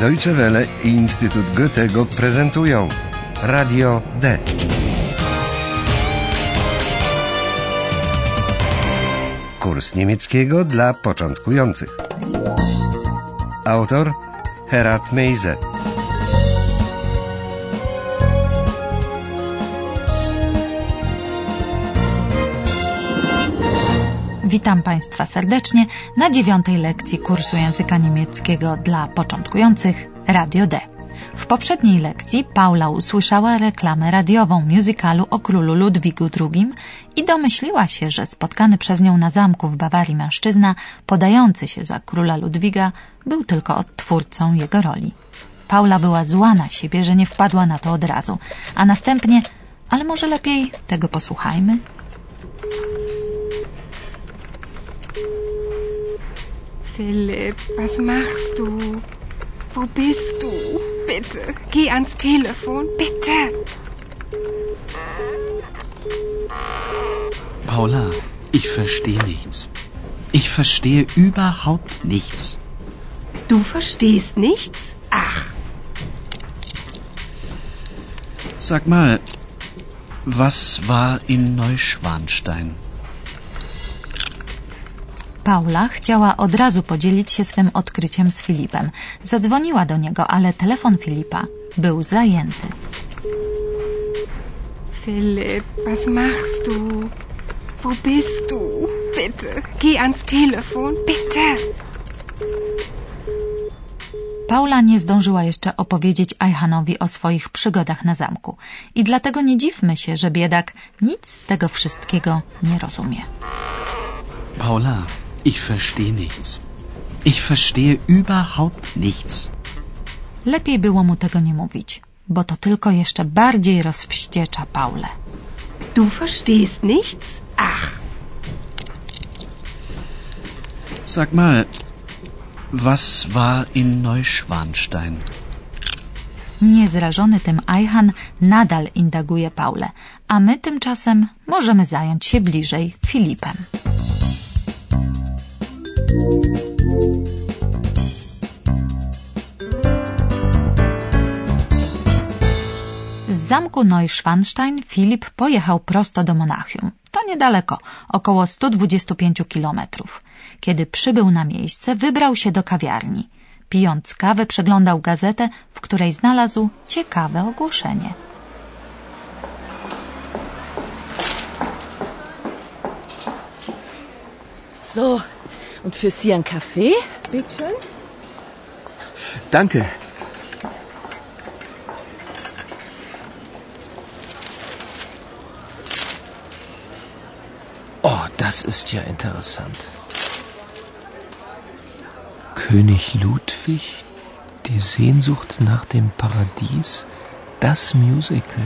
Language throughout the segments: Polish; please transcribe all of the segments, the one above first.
Deutsche Welle i Instytut Goethego prezentują Radio D. Kurs niemieckiego dla początkujących. Autor Herat Meise. Witam Państwa serdecznie na dziewiątej lekcji kursu języka niemieckiego dla początkujących Radio D. W poprzedniej lekcji Paula usłyszała reklamę radiową musicalu o królu Ludwigu II i domyśliła się, że spotkany przez nią na zamku w Bawarii mężczyzna, podający się za króla Ludwiga, był tylko odtwórcą jego roli. Paula była zła na siebie, że nie wpadła na to od razu, a następnie, ale może lepiej tego posłuchajmy? Philipp, was machst du? Wo bist du? Bitte, geh ans Telefon, bitte. Paula, ich verstehe nichts. Ich verstehe überhaupt nichts. Du verstehst nichts? Ach, Sag mal, was war in Neuschwanstein? Paula chciała od razu podzielić się swym odkryciem z Filipem. Zadzwoniła do niego, ale telefon Filipa był zajęty. Philipp, was machst du? Wo bist du? Bitte, geh ans Telefon, bitte. Paula nie zdążyła jeszcze opowiedzieć Ajhanowi o swoich przygodach na zamku i dlatego nie dziwmy się, że biedak nic z tego wszystkiego nie rozumie. Paula, ich verstehe nichts. Ich verstehe überhaupt nichts. Lepiej było mu tego nie mówić, bo to tylko jeszcze bardziej rozwściecza Paulę. Du verstehst nichts? Ach, Sag mal, was war in Neuschwanstein? Niezrażony tym Ajhan nadal indaguje Paulę, a my tymczasem możemy zająć się bliżej Filipem. Z zamku Neuschwanstein Filip pojechał prosto do Monachium. To niedaleko, około 125 kilometrów. Kiedy przybył na miejsce, wybrał się do kawiarni. Pijąc kawę, przeglądał gazetę, w której znalazł ciekawe ogłoszenie. So, und für Sie ein Kaffee? Bitte schön. Danke. Oh, das ist ja interessant. König Ludwig, die Sehnsucht nach dem Paradies, das Musical.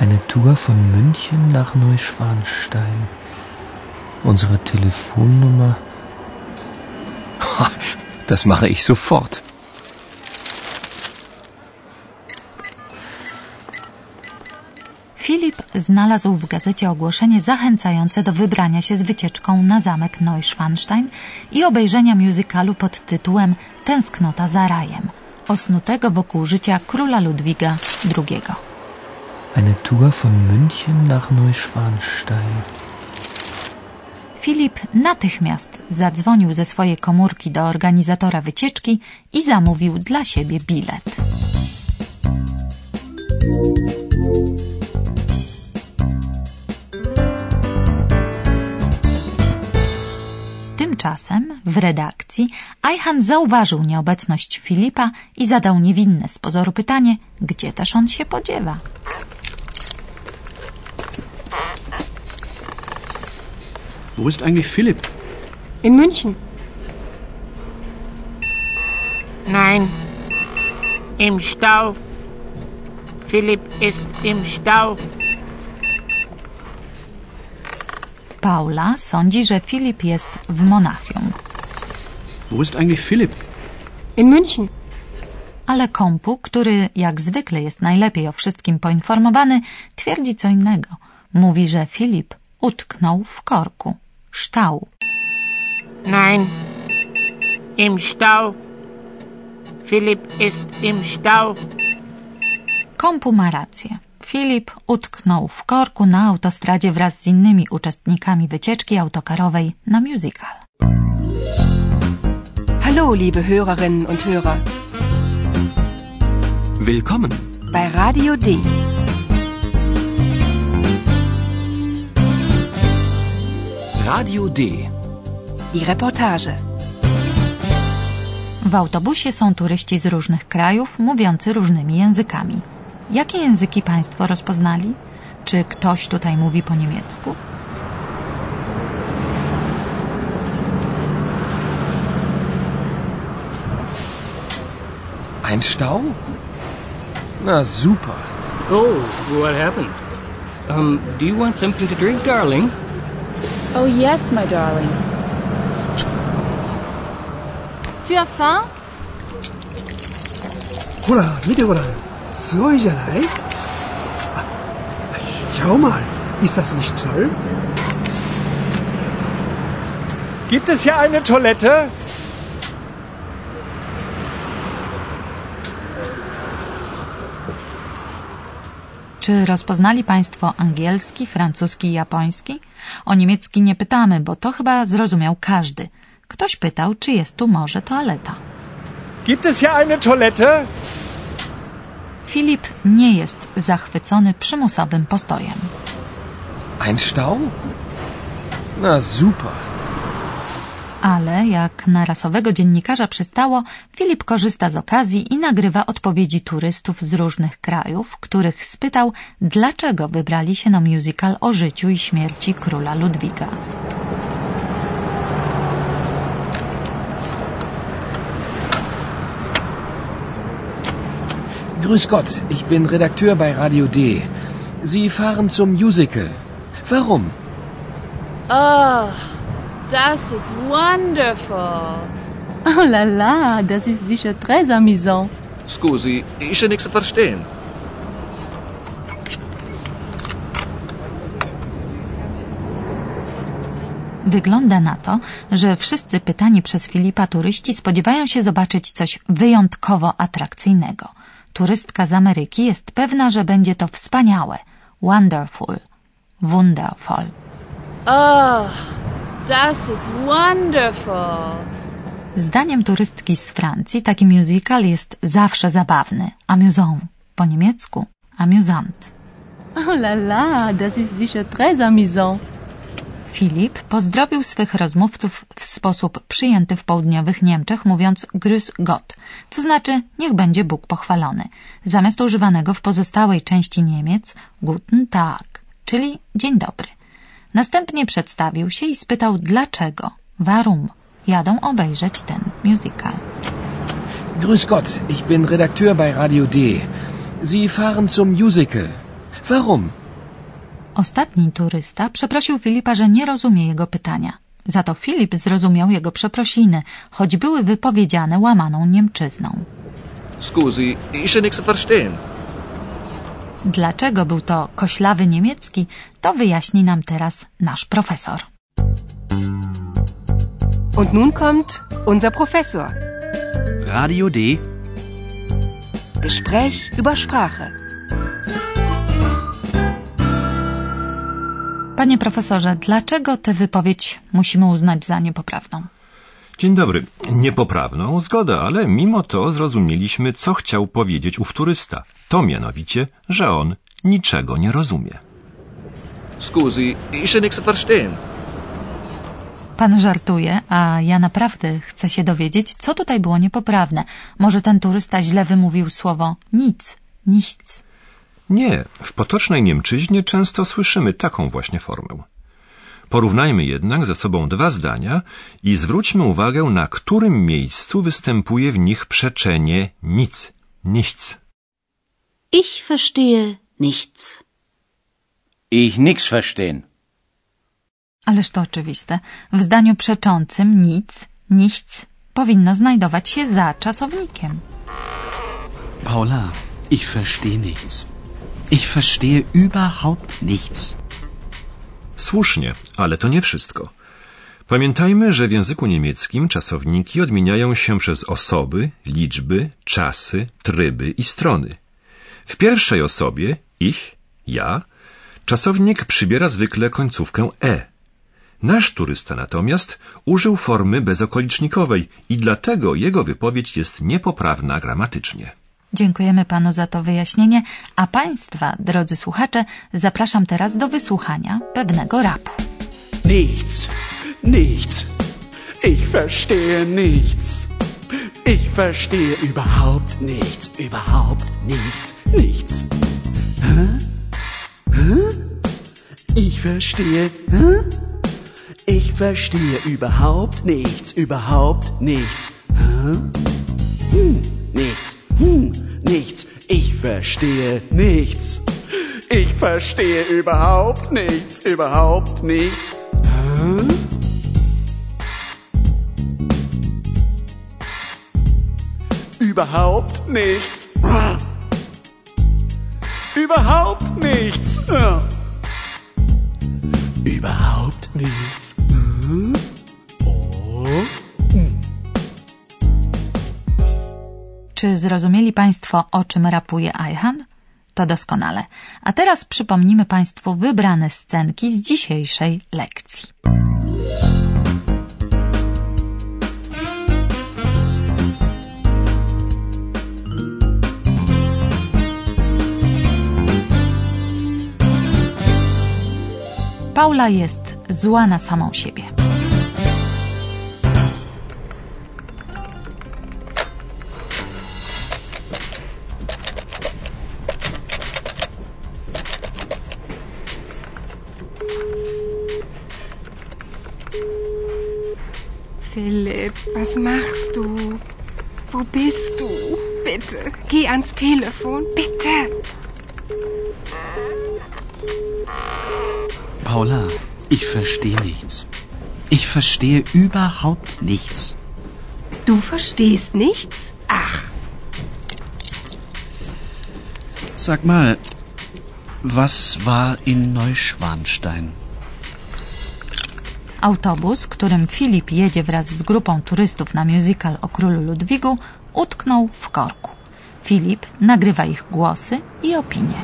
Eine Tour von München nach Neuschwanstein. Unsere Telefonnummer. Das mache ich sofort. Filip znalazł w gazecie ogłoszenie zachęcające do wybrania się z wycieczką na zamek Neuschwanstein i obejrzenia musicalu pod tytułem Tęsknota za rajem, osnutego wokół życia króla Ludwiga II. Eine Tour von München nach Neuschwanstein. Filip natychmiast zadzwonił ze swojej komórki do organizatora wycieczki i zamówił dla siebie bilet. Tymczasem w redakcji Ajhan zauważył nieobecność Filipa i zadał niewinne z pozoru pytanie, gdzie też on się podziewa. Wo ist eigentlich Philipp? in München. Nein, im Stau. Philipp ist im Stau. Paula sądzi, że Filip jest w Monachium, Wo ist eigentlich Philipp? In München. ale kompu, który jak zwykle jest najlepiej o wszystkim poinformowany, twierdzi co innego. Mówi, że Filip utknął w korku. Ształ. Nein, im Stau. Philipp ist im Stau. Kompu ma rację. Filip utknął w korku na autostradzie wraz z innymi uczestnikami wycieczki autokarowej na musical. Hallo, liebe Hörerinnen und Hörer. Willkommen. Bei Radio D. Radio D. Die Reportage. W autobusie są turyści z różnych krajów, mówiący różnymi językami. Jakie języki Państwo rozpoznali? Czy ktoś tutaj mówi po niemiecku? Ein Stau? Na super. Oh, what happened? Um, do you want something to drink, darling? Oh yes, my darling. Tu as faim? ほら見てごらんすごいじゃないあ Schau mal ist das nicht toll? Gibt es hier eine Toilette? Czy rozpoznali Państwo angielski, francuski i japoński? O niemiecki nie pytamy, bo to chyba zrozumiał każdy. Ktoś pytał, czy jest tu może toaleta. Gibt es hier eine Toilette? Filip nie jest zachwycony przymusowym postojem. Ein Stau? Na super. Ale jak na rasowego dziennikarza przystało, Filip korzysta z okazji i nagrywa odpowiedzi turystów z różnych krajów, których spytał, dlaczego wybrali się na musical o życiu i śmierci króla Ludwiga. Grüß Gott, ich bin Redakteur bei Radio D. Sie fahren zum Musical. Warum? Oh, das ist wonderful. Oh la la, das ist sicher très amusant. Scusi, ja nichts verstehen. Wygląda na to, że wszyscy pytani przez Filipa turyści spodziewają się zobaczyć coś wyjątkowo atrakcyjnego. Turystka z Ameryki jest pewna, że będzie to wspaniałe, wonderful, wonderful. Oh, das ist wonderful. Zdaniem turystki z Francji taki musical jest zawsze zabawny, amusant, po niemiecku amusant. Oh la la, das ist sicher très amusant. Filip pozdrowił swych rozmówców w sposób przyjęty w południowych Niemczech, mówiąc Grüß Gott, co znaczy niech będzie Bóg pochwalony, zamiast używanego w pozostałej części Niemiec Guten Tag, czyli dzień dobry. Następnie przedstawił się i spytał dlaczego, warum jadą obejrzeć ten musical. Grüß Gott, ich bin Redakteur bei Radio D. Sie fahren zum Musical. Warum? Ostatni turysta przeprosił Filipa, że nie rozumie jego pytania. Za to Filip zrozumiał jego przeprosiny, choć były wypowiedziane łamaną Niemczyzną. Scusi, nichts zu verstehen. Dlaczego był to koślawy niemiecki, to wyjaśni nam teraz nasz profesor. Und nun kommt unser Professor. Radio D. Gespräch über Sprache. Panie profesorze, dlaczego tę wypowiedź musimy uznać za niepoprawną? Dzień dobry. Niepoprawną, zgoda, ale mimo to zrozumieliśmy, co chciał powiedzieć ów turysta. To mianowicie, że on niczego nie rozumie. Scusi, ja nichts verstehen. Pan żartuje, a ja naprawdę chcę się dowiedzieć, co tutaj było niepoprawne. Może ten turysta źle wymówił słowo nic, nichts. Nie, w potocznej Niemczyźnie często słyszymy taką właśnie formę. Porównajmy jednak ze sobą dwa zdania i zwróćmy uwagę, na którym miejscu występuje w nich przeczenie nic, nichts. Ich verstehe nichts. Ich nix verstehen. Ależ to oczywiste. W zdaniu przeczącym nic, nichts powinno znajdować się za czasownikiem. Paula, ich verstehe nichts. Ich verstehe überhaupt nichts. Słusznie, ale to nie wszystko. Pamiętajmy, że w języku niemieckim czasowniki odmieniają się przez osoby, liczby, czasy, tryby i strony. W pierwszej osobie ich, ja, czasownik przybiera zwykle końcówkę e. Nasz turysta natomiast użył formy bezokolicznikowej i dlatego jego wypowiedź jest niepoprawna gramatycznie. Dziękujemy panu za to wyjaśnienie, a państwa, drodzy słuchacze, zapraszam teraz do wysłuchania pewnego rapu. Nichts, nichts. Ich verstehe nichts. Ich verstehe überhaupt nichts, überhaupt nichts, nichts. Hä? Hä? Ich verstehe, hä? Ich verstehe überhaupt nichts, überhaupt nichts. Hä? Hm, nichts, hm, nichts. Ich verstehe nichts. Ich verstehe überhaupt nichts, überhaupt nichts. Überhaupt nichts. Überhaupt nichts. Überhaupt nichts. Czy zrozumieli Państwo, o czym rapuje Ajhan? To doskonale. A teraz przypomnimy Państwu wybrane scenki z dzisiejszej lekcji. Paula jest zła na samą siebie. Philipp, was machst du? Wo bist du? Bitte, geh ans Telefon, bitte. Paula, ich verstehe nichts. Ich verstehe überhaupt nichts. Du verstehst nichts? Ach, Sag mal, was war in Neuschwanstein? Autobus, którym Filip jedzie wraz z grupą turystów na musical o królu Ludwigu, utknął w korku. Filip nagrywa ich głosy i opinie.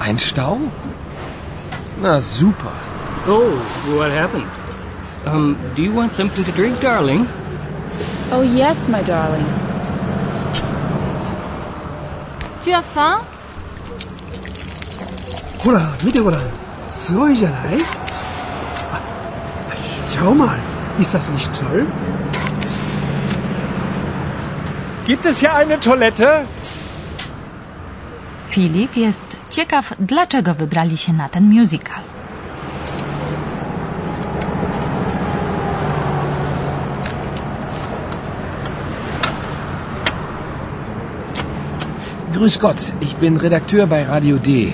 Ein Stau? Na super. Oh, what happened? Um, do you want something to drink, darling? Oh, yes, my darling. Tu as faim ほら、見てごらん。すごいじゃないあ、schau mal. Ist das nicht toll? Gibt es hier eine Toilette? Filip jest ciekaw, dlaczego wybrali się na ten musical. Grüß Gott, ich bin Redakteur bei Radio D.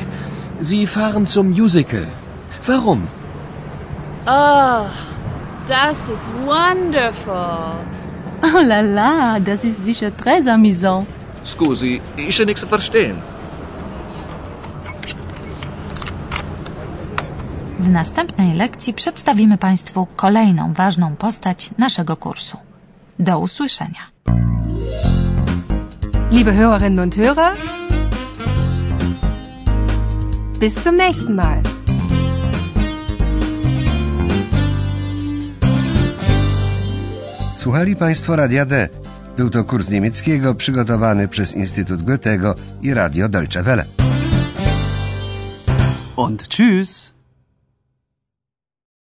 Sie fahren zum Musical. Warum? Oh, das ist wonderful. Oh la la, das ist sicher très amusant. Scusi, ist nichts verstehen. W następnej lekcji przedstawimy Państwu kolejną ważną postać naszego kursu. Do usłyszenia. liebe Hörerinnen und Hörer, bis zum nächsten Mal. Słuchali Państwo Radia D. Był to kurs niemieckiego przygotowany przez Instytut Goethego i Radio Deutsche Welle. Und tschüss.